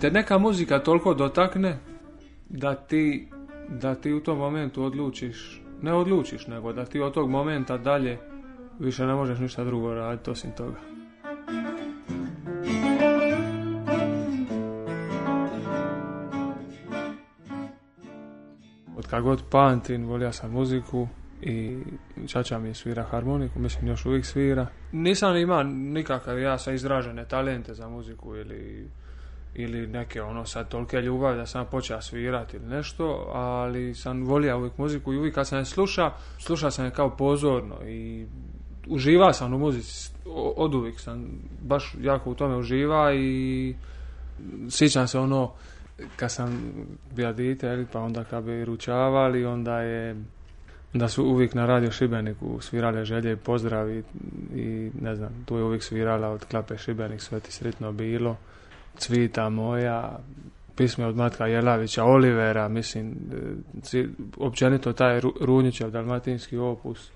te neka muzika toliko dotakne da ti, da ti u tom momentu odlučiš, ne odlučiš nego da ti od tog momenta dalje više ne možeš ništa drugo raditi osim toga. Od kada god pantin volio sam muziku i čača mi svira harmoniku, mislim još uvijek svira. Nisam imao nikakav, ja sa izražene talente za muziku ili ili neke ono sad tolike ljubav da sam počeo svirati ili nešto, ali sam volio uvijek muziku i uvijek kad sam je sluša, slušao sam je kao pozorno i uživao sam u muzici, od uvijek sam baš jako u tome uživa i sjećam se ono kad sam bio dite, pa onda kad bi ručavali, onda je da su uvijek na Radio Šibeniku svirale želje i pozdravi i ne znam, tu je uvijek svirala od klape Šibenik, sve ti sretno bilo. Cvita moja, pisme od Matka Jelavića, Olivera, mislim, e, općenito taj Runjićev dalmatinski opus.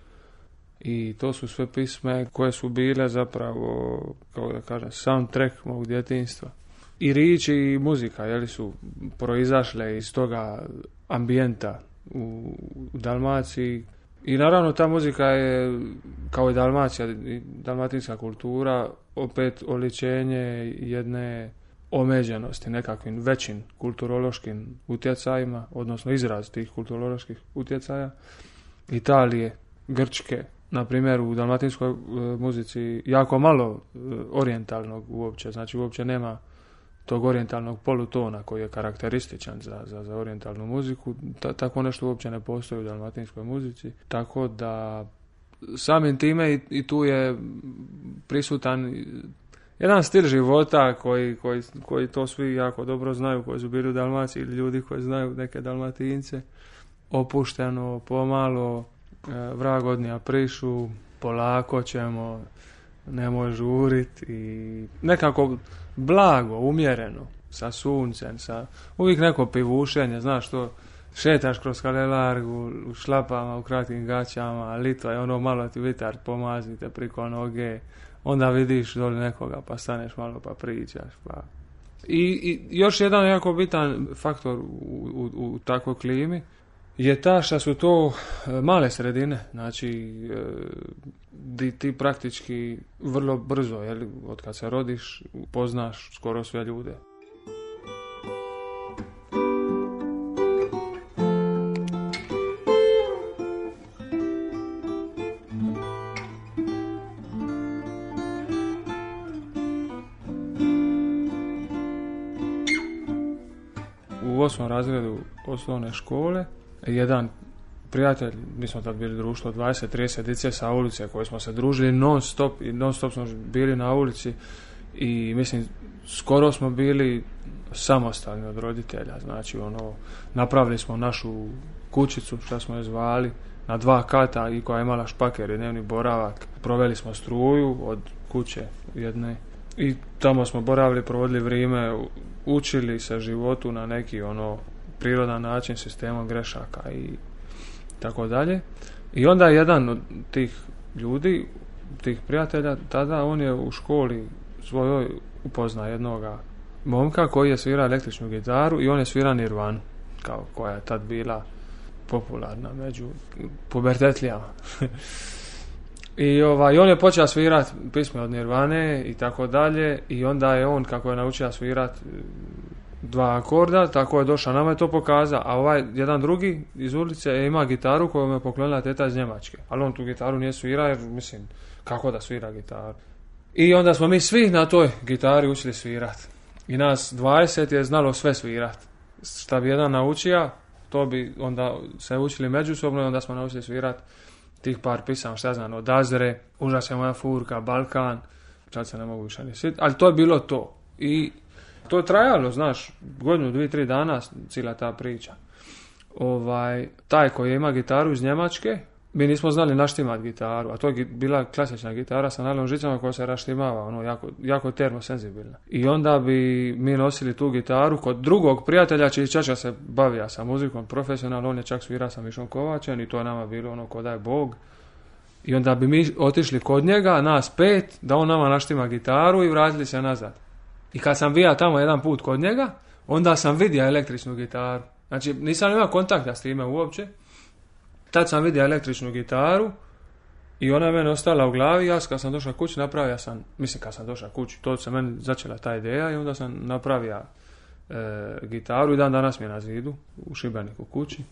I to su sve pisme koje su bile zapravo, kao da kažem, soundtrack mog djetinstva. I rič i muzika, jeli su proizašle iz toga ambijenta u, u Dalmaciji. I naravno ta muzika je, kao i Dalmacija, dalmatinska kultura, opet oličenje jedne omeđenosti nekakvim većim kulturološkim utjecajima, odnosno izraz tih kulturoloških utjecaja, Italije, Grčke, na primjer u dalmatinskoj e, muzici jako malo e, orientalnog uopće, znači uopće nema tog orientalnog polutona koji je karakterističan za, za, za orijentalnu muziku, tako nešto uopće ne postoji u dalmatinskoj muzici, tako da samim time i, i tu je prisutan jedan stil života koji, koji, koji to svi jako dobro znaju, koji su bili u Dalmaciji ili ljudi koji znaju neke Dalmatince. Opušteno, pomalo, e, vragodnija prišu, polako ćemo, nemoj žurit i nekako blago, umjereno, sa suncem, sa uvijek neko pivušenje, znaš to, šetaš kroz kalelargu, u šlapama, u kratkim gaćama, litva je ono malo ti vitar pomaznite priko noge, onda vidiš dolje nekoga, pa staneš malo, pa pričaš, pa... I, i još jedan jako bitan faktor u, u, takvoj klimi je ta što su to e, male sredine, znači e, di ti praktički vrlo brzo, jel, od kad se rodiš, poznaš skoro sve ljude. osmom razredu osnovne škole jedan prijatelj, mi smo tad bili društvo 20-30 djece sa ulice koje smo se družili non stop i non stop smo bili na ulici i mislim skoro smo bili samostalni od roditelja, znači ono napravili smo našu kućicu što smo je zvali na dva kata i koja je imala špaker i dnevni boravak. Proveli smo struju od kuće jedne i tamo smo boravili, provodili vrijeme, učili se životu na neki ono prirodan način sistemom grešaka i tako dalje. I onda jedan od tih ljudi, tih prijatelja, tada on je u školi svojoj upozna jednoga momka koji je svirao električnu gitaru i on je svirao Nirvanu, kao koja je tad bila popularna među pubertetlijama. I ovaj, on je počeo svirat pisme od Nirvane i tako dalje i onda je on kako je naučio svirat dva akorda, tako je došao, nama je to pokaza, a ovaj jedan drugi iz ulice ima gitaru koju je poklonila teta iz Njemačke, ali on tu gitaru nije svira jer mislim, kako da svira gitaru. I onda smo mi svi na toj gitari učili svirat. I nas 20 je znalo sve svirat. Šta bi jedan naučio, to bi onda se učili međusobno i onda smo naučili svirat tih par pisama, šta ja znam, od Azre, je moja furka, Balkan, sad se ne mogu više ni ali to je bilo to. I to je trajalo, znaš, godinu, dvije, tri dana cijela ta priča. Ovaj, taj koji ima gitaru iz Njemačke, mi nismo znali naštimati gitaru, a to je bila klasična gitara sa najlom žicama koja se raštimava, ono, jako, jako termosenzibilna. I onda bi mi nosili tu gitaru kod drugog prijatelja čiji čača se bavija sa muzikom profesionalno, on je čak svira sa Mišom Kovačem i to je nama bilo ono ko Bog. I onda bi mi otišli kod njega, nas pet, da on nama naštima gitaru i vratili se nazad. I kad sam bija tamo jedan put kod njega, onda sam vidio električnu gitaru. Znači, nisam imao kontakta s time uopće, Tad sam vidio električnu gitaru i ona je meni ostala u glavi. Ja kad sam došao kući napravio sam, mislim kad sam došao kući, to se meni začela ta ideja i onda sam napravio e, gitaru i dan danas mi je na zidu u Šibeniku kući.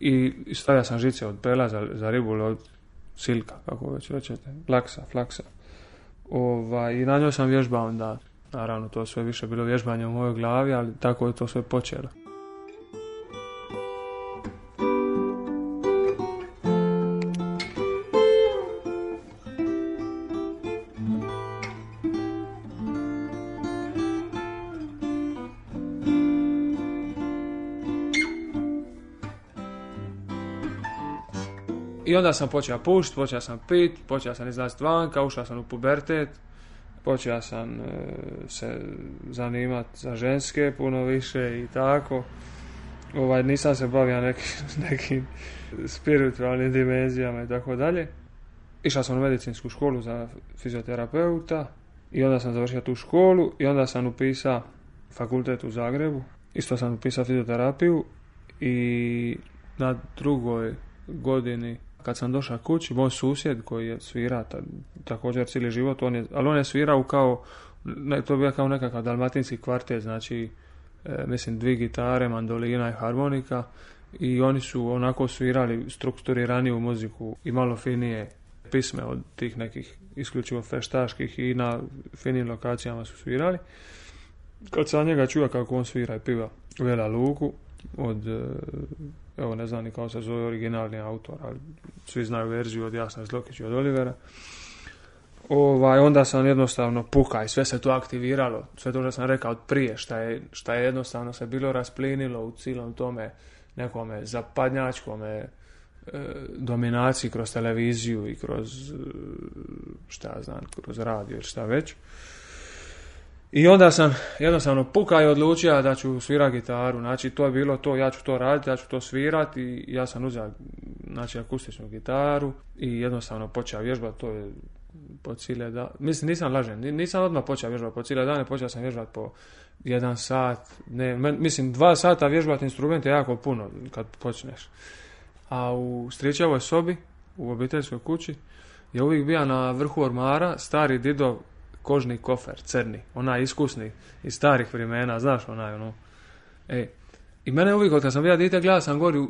I stavio sam žice od pela za, za ribu od silka, kako već rećete, laksa, flaksa. Ova, I na njoj sam vježbao onda. Naravno, to sve više bilo vježbanje u mojoj glavi, ali tako je to sve počelo. onda sam počeo pušt, počeo sam pit, počeo sam izlaziti vanka, ušao sam u pubertet, počeo sam e, se zanimati za ženske puno više i tako. Ovaj, nisam se bavio nekim, nekim spiritualnim dimenzijama i tako dalje. Išao sam u medicinsku školu za fizioterapeuta i onda sam završio tu školu i onda sam upisao fakultet u Zagrebu. Isto sam upisao fizioterapiju i na drugoj godini kad sam došao kući, moj susjed koji je svira također cijeli život, on je, ali on je svirao kao, ne, to bio kao nekakav dalmatinski kvartet, znači e, mislim dvi gitare, mandolina i harmonika i oni su onako svirali strukturirani muziku i malo finije pisme od tih nekih isključivo feštaških i na finim lokacijama su svirali. Kad sam njega čuo kako on svira i piva Vela Luku od e, evo ne znam ni kao se zove originalni autor, ali svi znaju verziju od Jasna Zlokić i od Olivera. Ovaj, onda sam jednostavno puka i sve se to aktiviralo, sve to što sam rekao od prije, šta je, šta je jednostavno se bilo rasplinilo u cilom tome nekome zapadnjačkome e, dominaciji kroz televiziju i kroz e, šta ja znam, kroz radio ili šta već. I onda sam jednostavno puka i odlučio da ću svirati gitaru. Znači to je bilo to, ja ću to raditi, ja ću to svirati i ja sam uzeo znači, akustičnu gitaru i jednostavno počeo vježbati, to je po cijele da... Mislim, nisam lažen, nisam odmah počeo vježbati po cijele dane, počeo sam vježbati po jedan sat, ne, mislim, dva sata vježbati instrumente je jako puno kad počneš. A u stričevoj sobi, u obiteljskoj kući, je uvijek bio na vrhu ormara stari didov kožni kofer, crni, onaj iskusni iz starih vremena, znaš onaj ono. E, i mene uvijek, od kad sam bio dite, gledao sam gori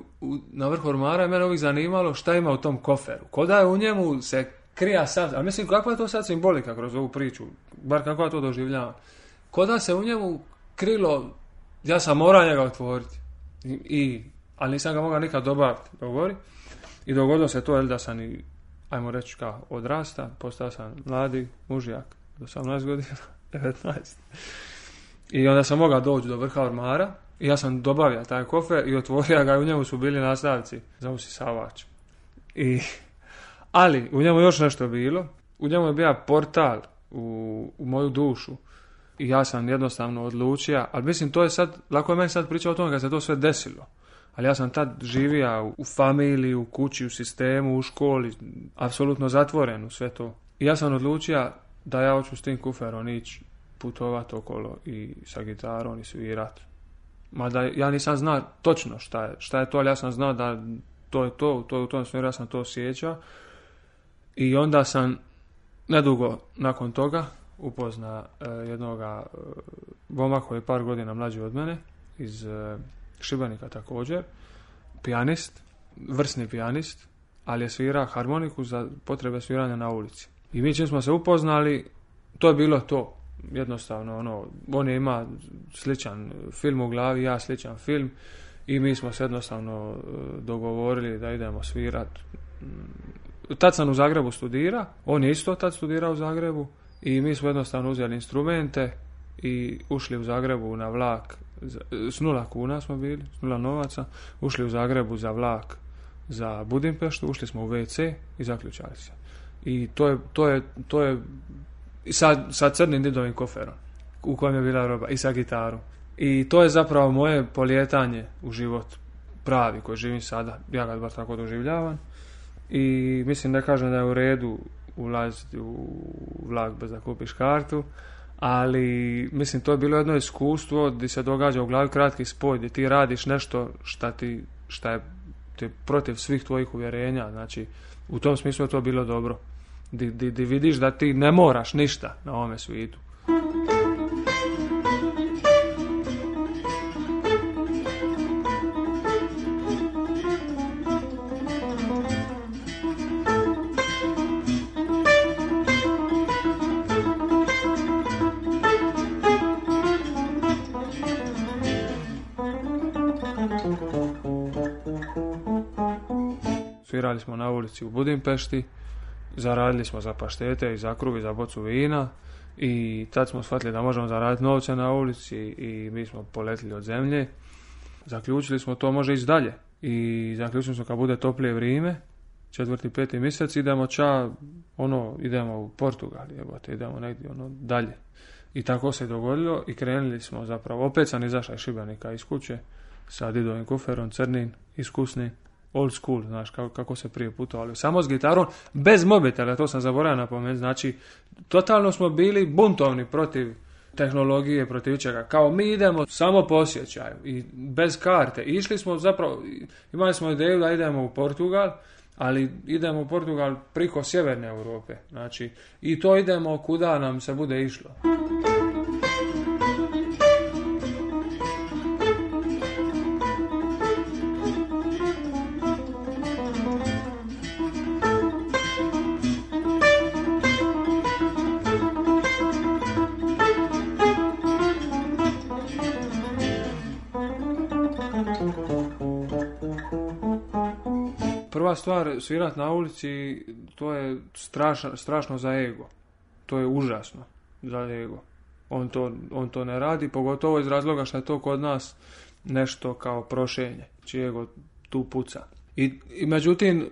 na vrhu ormara i mene uvijek zanimalo šta ima u tom koferu. Ko da je u njemu se krija sad, a mislim kakva je to sad simbolika kroz ovu priču, bar kako ja to doživljavam. Koda se u njemu krilo, ja sam morao njega otvoriti. I, ali nisam ga mogao nikad dobaviti, dogovori. I dogodilo se to, jel, da sam i, ajmo reći, kao odrasta, postao sam mladi mužjak. 18 godina, 19. I onda sam mogao doći do vrha ormara i ja sam dobavio taj kofer i otvorio ga i u njemu su bili nastavci za usisavač. I, ali u njemu još nešto bilo, u njemu je bio portal u, u moju dušu i ja sam jednostavno odlučio, ali mislim to je sad, lako je meni sad pričao o tome kad se to sve desilo. Ali ja sam tad živio u, u familiji, u kući, u sistemu, u školi, apsolutno zatvoren u sve to. I ja sam odlučio da ja hoću s tim kuferom ići putovat okolo i sa gitarom i svirat. Mada ja nisam znao točno šta je, šta je to, ali ja sam znao da to je to, to u tom smjeru ja sam to osjećao. I onda sam nedugo nakon toga upozna e, jednoga e, koji je par godina mlađi od mene, iz e, Šibenika također, pijanist, vrsni pijanist, ali je svira harmoniku za potrebe sviranja na ulici. I mi čim smo se upoznali, to je bilo to. Jednostavno, ono, on je ima sličan film u glavi, ja sličan film i mi smo se jednostavno e, dogovorili da idemo svirat. Mm, tad sam u Zagrebu studira, on je isto tad studirao u Zagrebu i mi smo jednostavno uzeli instrumente i ušli u Zagrebu na vlak. E, s nula kuna smo bili, s nula novaca, ušli u Zagrebu za vlak za Budimpeštu, ušli smo u WC i zaključali se i to je, to je, to je sa, sa crnim didovim koferom u kojem je bila roba i sa gitarom. I to je zapravo moje polijetanje u život pravi koji živim sada. Ja ga bar tako doživljavam. I mislim da kažem da je u redu ulaziti u vlak bez da kupiš kartu, ali mislim to je bilo jedno iskustvo gdje se događa u glavi kratki spoj, gdje ti radiš nešto šta, ti, šta je protiv svih tvojih uvjerenja, znači u tom smislu je to bilo dobro di, vidiš da ti ne moraš ništa na ovome svijetu. Svirali smo na ulici u Budimpešti, zaradili smo za paštete i za kruvi, za bocu vina i tad smo shvatili da možemo zaraditi novce na ulici i mi smo poletili od zemlje. Zaključili smo to može ići dalje i zaključili smo kad bude toplije vrijeme, četvrti, peti mjesec, idemo ča, ono, idemo u Portugal, jebote, idemo negdje, ono, dalje. I tako se dogodilo i krenuli smo zapravo, opet sam izašao iz Šibenika iz kuće sa didovim kuferom, crnim, iskusnim old school, znaš, kako, kako se prije putovali. Samo s gitarom, bez mobitela, to sam zaboravio napomenuti. Znači, totalno smo bili buntovni protiv tehnologije, protiv čega. Kao mi idemo samo po osjećaju i bez karte. Išli smo zapravo, imali smo ideju da idemo u Portugal, ali idemo u Portugal priko sjeverne Europe. Znači, i to idemo kuda nam se bude išlo. stvar, svirat na ulici, to je strašno, strašno za ego. To je užasno za ego. On to, on to ne radi, pogotovo iz razloga što je to kod nas nešto kao prošenje, čije ego tu puca. I, I, međutim,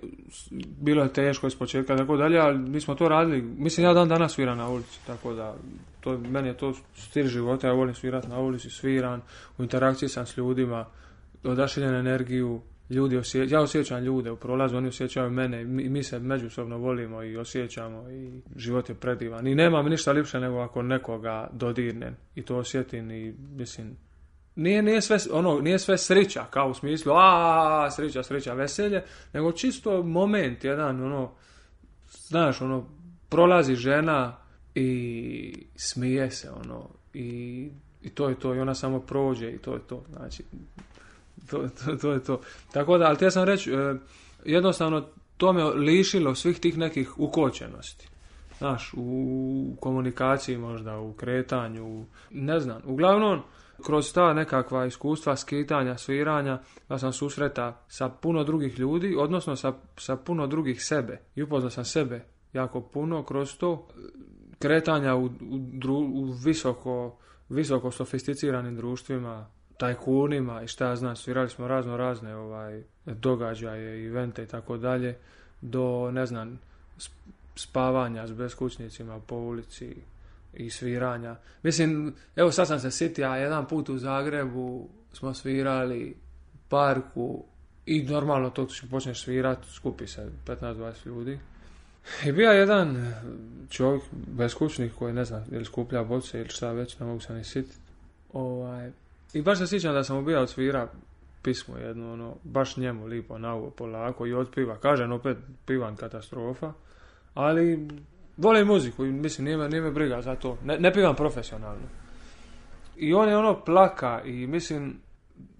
bilo je teško iz početka tako dalje, ali mi smo to radili. Mislim, ja dan danas sviram na ulici, tako da, to, meni je to stil života, ja volim svirati na ulici, sviran, u interakciji sam s ljudima, odašiljem energiju, ljudi ja osjećam ljude u prolazu, oni osjećaju mene i mi, se međusobno volimo i osjećamo i život je predivan. I nemam ništa lipše nego ako nekoga dodirnem i to osjetim i mislim, nije, nije, sve, ono, nije sve sreća kao u smislu a sreća, sreća, veselje, nego čisto moment jedan, ono, znaš, ono, prolazi žena i smije se, ono, i, i to je to, i ona samo prođe i to je to, znači, to, to, to, je to. Tako da, ali ja sam reći, e, jednostavno to me lišilo svih tih nekih ukočenosti. Znaš, u komunikaciji možda, u kretanju, ne znam. Uglavnom, kroz ta nekakva iskustva skitanja, sviranja, da sam susreta sa puno drugih ljudi, odnosno sa, sa puno drugih sebe. I upoznao sam sebe jako puno kroz to e, kretanja u, u visoko, visoko sofisticiranim društvima, tajkunima i šta ja znam, svirali smo razno razne ovaj, događaje, evente i tako dalje, do, ne znam, spavanja s beskućnicima po ulici i sviranja. Mislim, evo sad sam se sitio, a jedan put u Zagrebu smo svirali parku i normalno to počneš svirati, skupi se 15-20 ljudi. I bio jedan čovjek, beskućnik koji ne znam, ili skuplja boce ili šta već, ne mogu se ni sititi. Ovaj, i baš se sjećam da sam mu od svira pismo jedno, ono, baš njemu lipo na uvo, polako i otpiva. Kažem, opet pivan katastrofa, ali volim muziku i mislim, nije me, briga za to. Ne, ne pivam profesionalno. I on je ono plaka i mislim,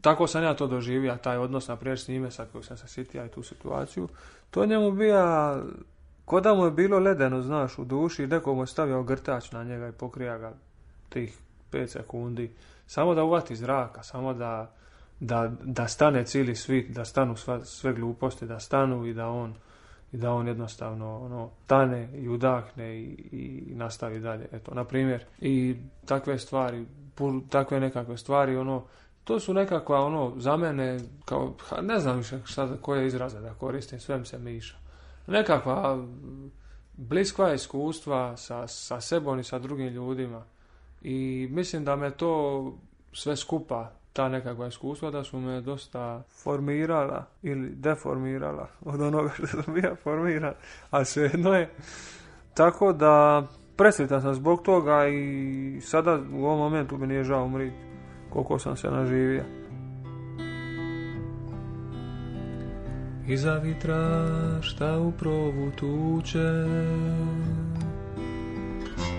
tako sam ja to doživio, taj odnos na prije s njime sa kojeg sam se sitio i tu situaciju. To njemu bija, ko da mu je bilo ledeno, znaš, u duši i neko mu je stavio grtač na njega i pokrija ga tih 5 sekundi samo da uvati zraka, samo da, da, da stane cijeli svit, da stanu sva, sve gluposti, da stanu i da on i da on jednostavno ono, tane i udahne i, nastavi dalje. Eto, na primjer, i takve stvari, takve nekakve stvari, ono, to su nekakva, ono, za mene, kao, ne znam više šta, koje izraze da koristim, svem se miša. Nekakva bliskva iskustva sa, sa sebom i sa drugim ljudima i mislim da me to sve skupa ta nekakva iskustva da su me dosta formirala ili deformirala od onoga što sam bio formiran, a svejedno je. Tako da presretan sam zbog toga i sada u ovom momentu mi nije žao umriti koliko sam se naživio. Iza šta u provu tuče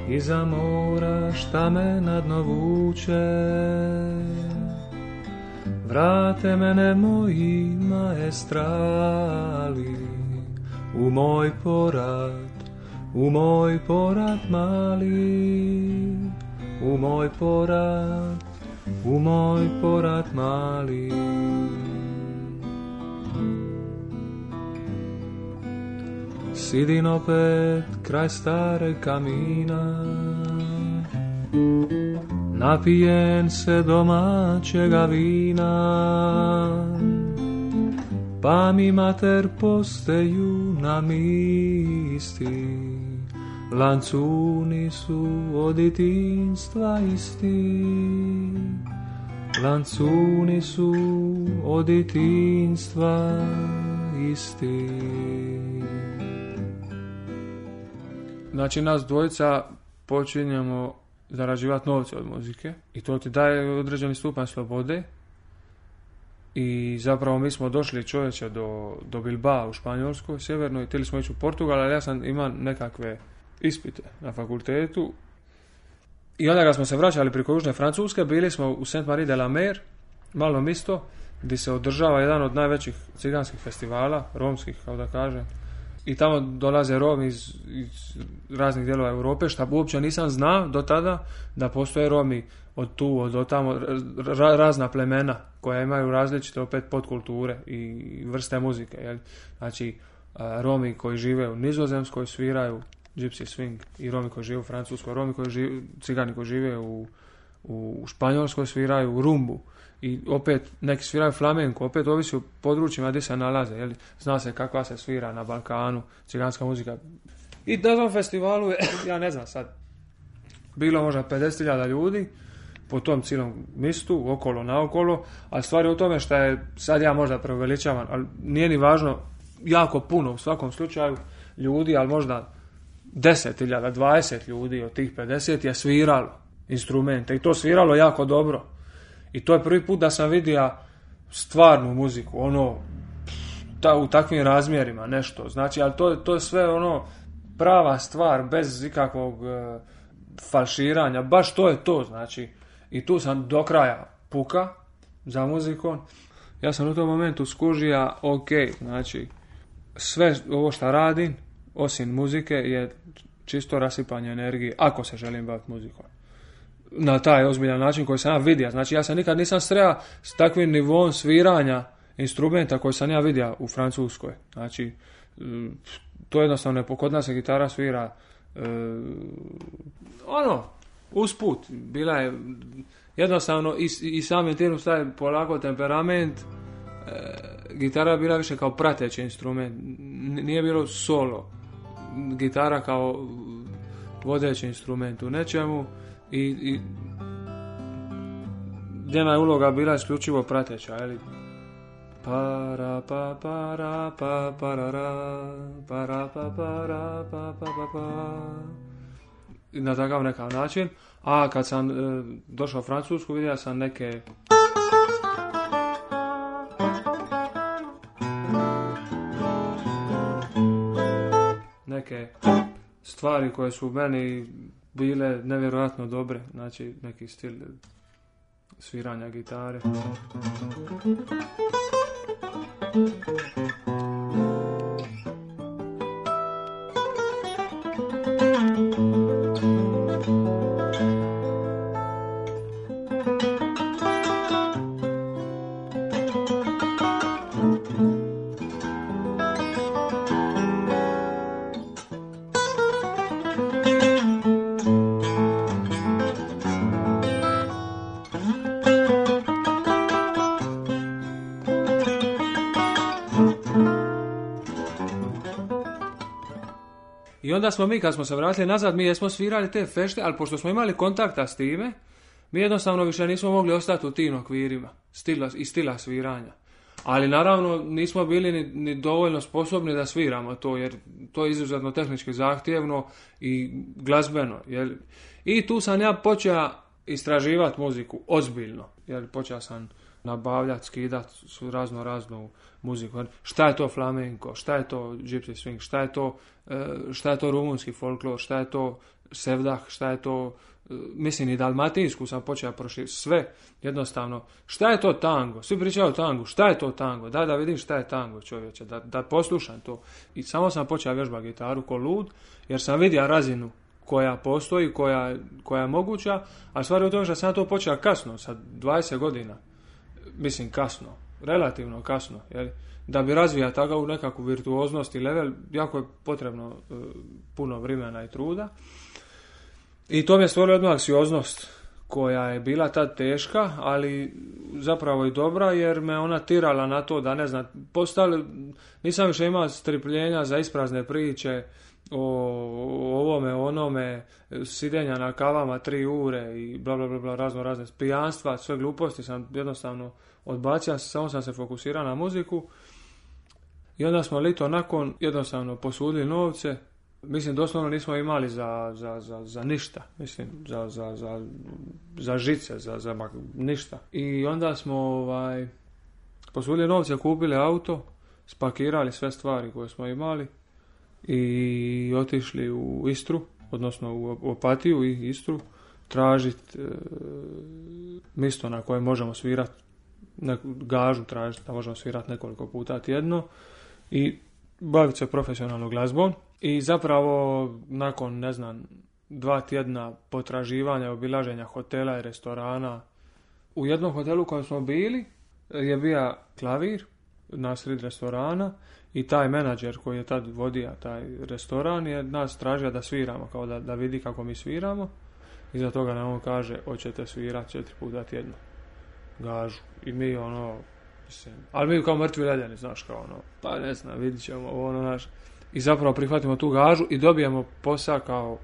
iza mora šta me na dno vuče. Vrate mene moji maestrali u moj porad, u moj porad mali, u moj porad, u moj porad mali. Sidim opet kraj stare kamina Napijen se domaćega vina Pa mi mater posteju na misti Lancuni su od itinstva isti Lancuni su od itinstva isti znači nas dvojica počinjemo zarađivati novce od muzike i to ti daje određeni stupanj slobode i zapravo mi smo došli čovječe do, do Bilba u Španjolskoj sjevernoj, htjeli smo ići u Portugal, ali ja sam imao nekakve ispite na fakultetu i onda kad smo se vraćali preko Južne Francuske, bili smo u Saint Marie de la Mer, malo misto, gdje se održava jedan od najvećih ciganskih festivala, romskih, kao da kažem, i tamo dolaze Romi iz, iz raznih dijelova Europe, što uopće nisam znao do tada da postoje Romi od tu, od tamo, razna plemena koja imaju različite opet podkulture i vrste muzike. Jel? Znači, Romi koji žive u Nizozemskoj sviraju gypsy swing i Romi koji žive u Francuskoj, Romi koji žive, cigani koji žive u, u Španjolskoj sviraju rumbu i opet neki sviraju flamenko, opet ovisi o područjima gdje se nalaze, jel? zna se kakva se svira na Balkanu, ciganska muzika. I na tom festivalu je, ja ne znam sad, bilo možda 50.000 ljudi po tom cilom mistu, okolo, naokolo, ali stvar je u tome što je, sad ja možda preuveličavam, ali nije ni važno, jako puno u svakom slučaju ljudi, ali možda 10.000, 20 ljudi od tih 50 je sviralo instrumente i to sviralo jako dobro i to je prvi put da sam vidio stvarnu muziku, ono, ta, u takvim razmjerima, nešto. Znači, ali to, to je sve ono prava stvar, bez ikakvog e, falširanja, baš to je to, znači. I tu sam do kraja puka za muzikom. Ja sam u tom momentu skužija, ok, znači, sve ovo što radim, osim muzike, je čisto rasipanje energije, ako se želim baviti muzikom na taj ozbiljan način koji sam ja vidio. Znači ja sam nikad nisam sreo s takvim nivom sviranja instrumenta koji sam ja vidio u Francuskoj. Znači, to jednostavno je, kod nas se gitara svira e, ono, usput. Bila je jednostavno i, i samim tim staje polako temperament. E, gitara je bila više kao prateći instrument. Nije bilo solo. Gitara kao vodeći instrument u nečemu i, i njena je uloga bila isključivo prateća, Para pa para pa para ra, pa, para pa pa pa pa pa na takav nekav način. A kad sam e, došao u Francusku vidio sam neke neke stvari koje su meni bile nevjerojatno dobre, znači neki stil sviranja gitare. I onda smo mi, kad smo se vratili nazad, mi jesmo svirali te fešte, ali pošto smo imali kontakta s time, mi jednostavno više nismo mogli ostati u tim okvirima i stila sviranja. Ali naravno nismo bili ni, dovoljno sposobni da sviramo to, jer to je izuzetno tehnički zahtjevno i glazbeno. Jer... I tu sam ja počeo istraživati muziku, ozbiljno, jer počeo sam nabavljati, skidati su razno raznu muziku. Šta je to flamenko, šta je to gypsy swing, šta je to, e, šta je to rumunski folklor, šta je to sevdah, šta je to e, mislim i dalmatinsku sam počeo prošli sve jednostavno šta je to tango svi pričaju o tangu šta je to tango da da vidim šta je tango čovječe da, da poslušam to i samo sam počeo vježbati gitaru ko lud jer sam vidio razinu koja postoji koja, koja je moguća a stvar je u tome što sam to počeo kasno sa 20 godina mislim, kasno, relativno kasno, jer Da bi razvija takav nekakvu virtuoznost i level, jako je potrebno e, puno vremena i truda. I to mi je stvorilo jednu anksioznost koja je bila tad teška, ali zapravo i dobra jer me ona tirala na to da ne znam, postali, nisam više imao strpljenja za isprazne priče, o ovome, onome, sidenja na kavama tri ure i bla bla bla, razno razne pijanstva, sve gluposti sam jednostavno odbacio, samo sam se fokusirao na muziku i onda smo lito nakon jednostavno posudili novce, mislim doslovno nismo imali za, za, za, za ništa, mislim, za, za, za, za žice, za, za ništa. I onda smo ovaj, posudili novce, kupili auto, spakirali sve stvari koje smo imali, i otišli u Istru, odnosno u Opatiju i Istru, tražiti e, mjesto na koje možemo svirati, gažu tražiti da možemo svirati nekoliko puta tjedno i baviti se profesionalnom glazbom. I zapravo nakon, ne znam, dva tjedna potraživanja, obilaženja hotela i restorana, u jednom hotelu kojem smo bili e, je bio klavir, nasred restorana i taj menadžer koji je tad vodio taj restoran je nas tražio da sviramo, kao da, da vidi kako mi sviramo. i Iza toga nam on kaže, hoćete svirati četiri puta tjedno. Gažu. I mi ono, mislim, ali mi kao mrtvi redjeni, znaš, kao ono, pa ne znam, vidit ćemo, ono, naš. I zapravo prihvatimo tu gažu i dobijemo posao kao,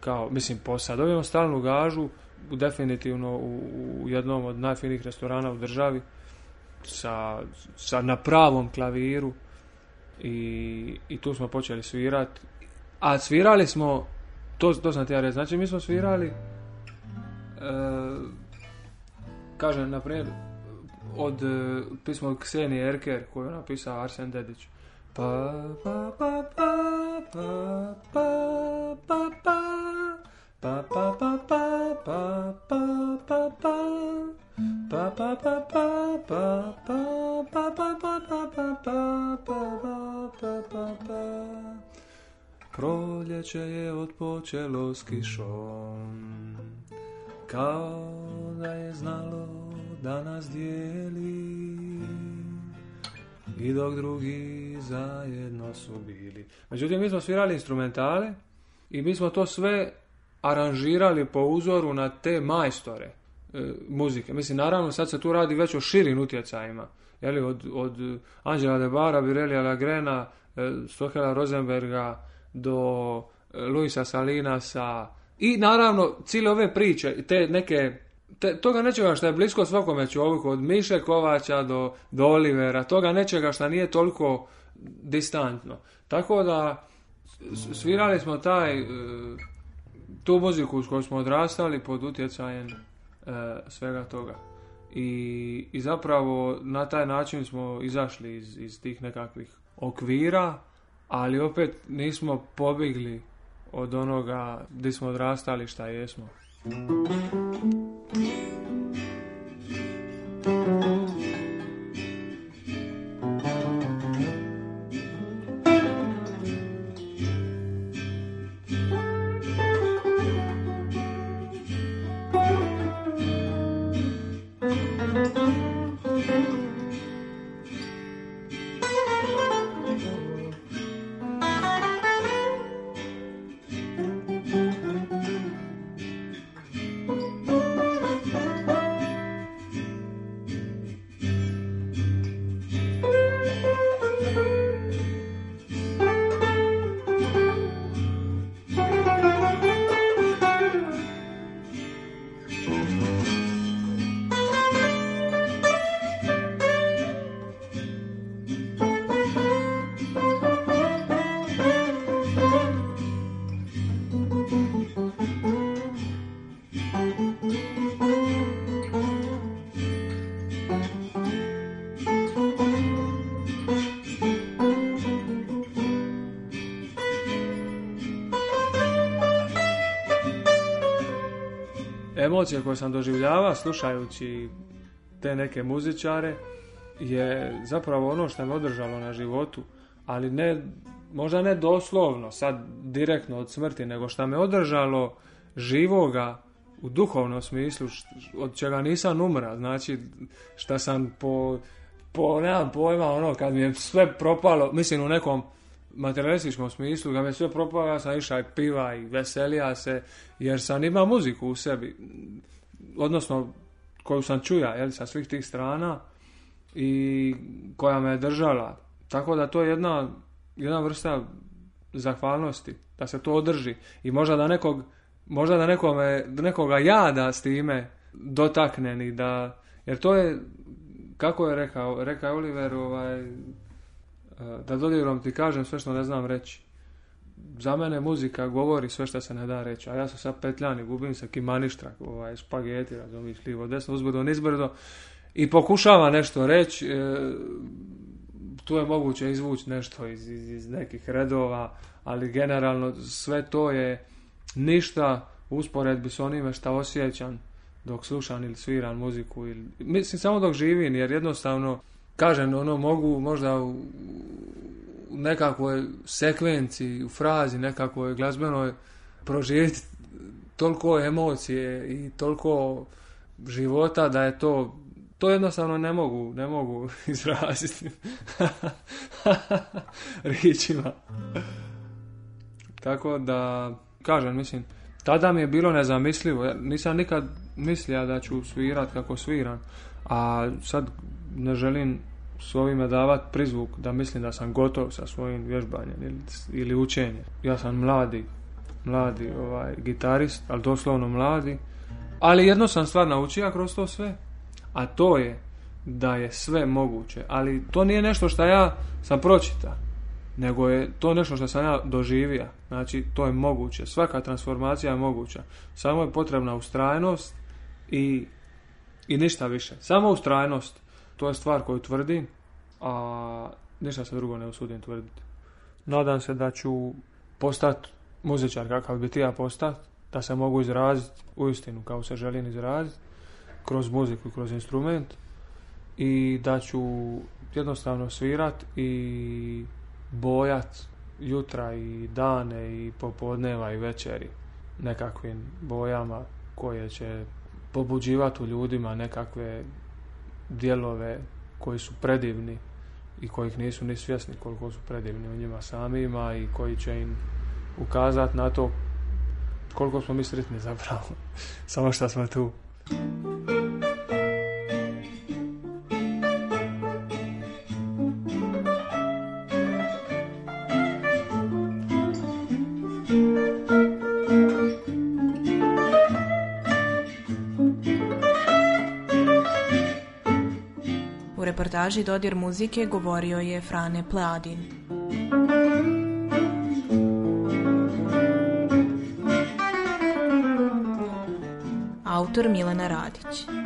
kao, mislim, posao, dobijemo stalnu gažu, definitivno u, u jednom od najfinijih restorana u državi, sa, sa na pravom klaviru i, i tu smo počeli svirati. A svirali smo, to, to sam ti ja znači mi smo svirali, e, kažem, na primjer, od pismo od Ksenije Erker koju je napisao Arsen Dedić. Pa, pa, pa, pa, pa, pa, pa, pa, pa, pa, pa, pa, pa, pa, pa, pa, Proljeće je odpočelo s kišom Kao da je znalo da nas dijeli I dok drugi zajedno su bili Međutim, mi smo svirali instrumentale I mi smo to sve aranžirali po uzoru na te majstore E, muzike. Mislim, naravno, sad se tu radi već o širim utjecajima. Jeli, od, od Anđela Debara, Birelija Lagrena, e, Stohela Rosenberga do e, Luisa Salinasa i naravno cijele ove priče, te neke toga nečega što je blisko svakome čovjeku, od Miše Kovača do, do Olivera, toga nečega što nije toliko distantno. Tako da svirali smo taj tu muziku s kojom smo odrastali pod utjecajem E, svega toga. I, I zapravo na taj način smo izašli iz, iz tih nekakvih okvira, ali opet nismo pobjegli od onoga gdje smo odrastali šta jesmo. emocije koje sam doživljava slušajući te neke muzičare je zapravo ono što me održalo na životu, ali ne, možda ne doslovno, sad direktno od smrti, nego što me održalo živoga u duhovnom smislu, od čega nisam umra, znači šta sam po, po nemam pojma, ono, kad mi je sve propalo, mislim u nekom materijalističkom smislu, da me sve propala ja sam išao i piva i veselija se, jer sam imao muziku u sebi, odnosno koju sam čuja, jel, sa svih tih strana i koja me je držala. Tako da to je jedna, jedna vrsta zahvalnosti, da se to održi i možda da nekog možda da nekome, nekoga jada s time dotaknem i da, jer to je, kako je rekao, rekao Oliver, ovaj, E, da dodirom ti kažem sve što ne znam reći. Za mene muzika govori sve što se ne da reći, a ja sam sad petljan i gubim se kimaništra, ovaj, špageti, razumiješ, livo, desno, uzbrdo, nizbrdo, i pokušava nešto reći, e, tu je moguće izvući nešto iz, iz, iz nekih redova, ali generalno sve to je ništa u usporedbi s onime što osjećam dok slušam ili sviram muziku. Ili, mislim, samo dok živim, jer jednostavno kažem, ono, mogu možda u nekakvoj sekvenci, u frazi nekakvoj glazbenoj proživjeti toliko emocije i toliko života da je to to jednostavno ne mogu, ne mogu izraziti ričima. Tako da, kažem, mislim, tada mi je bilo nezamislivo. nisam nikad mislija da ću svirat kako sviram. A sad ne želim s ovime davat prizvuk da mislim da sam gotov sa svojim vježbanjem ili, ili učenjem. Ja sam mladi, mladi ovaj, gitarist, ali doslovno mladi. Ali jedno sam stvar naučio kroz to sve, a to je da je sve moguće. Ali to nije nešto što ja sam pročita, nego je to nešto što sam ja doživio. Znači, to je moguće. Svaka transformacija je moguća. Samo je potrebna ustrajnost, i, i ništa više. Samo ustrajnost. To je stvar koju tvrdim, a ništa se drugo ne usudim tvrditi. Nadam se da ću postati muzičar kakav bi ti ja postat, da se mogu izraziti istinu kao se želim izraziti, kroz muziku, i kroz instrument i da ću jednostavno svirat i bojat jutra i dane i popodneva i večeri nekakvim bojama koje će pobuđivati u ljudima nekakve dijelove koji su predivni i kojih nisu ni svjesni koliko su predivni u njima samima i koji će im ukazati na to koliko smo mi sretni zapravo. Samo što smo tu. važi dodir muzike govorio je Frane Pleadin. Autor Milena Radić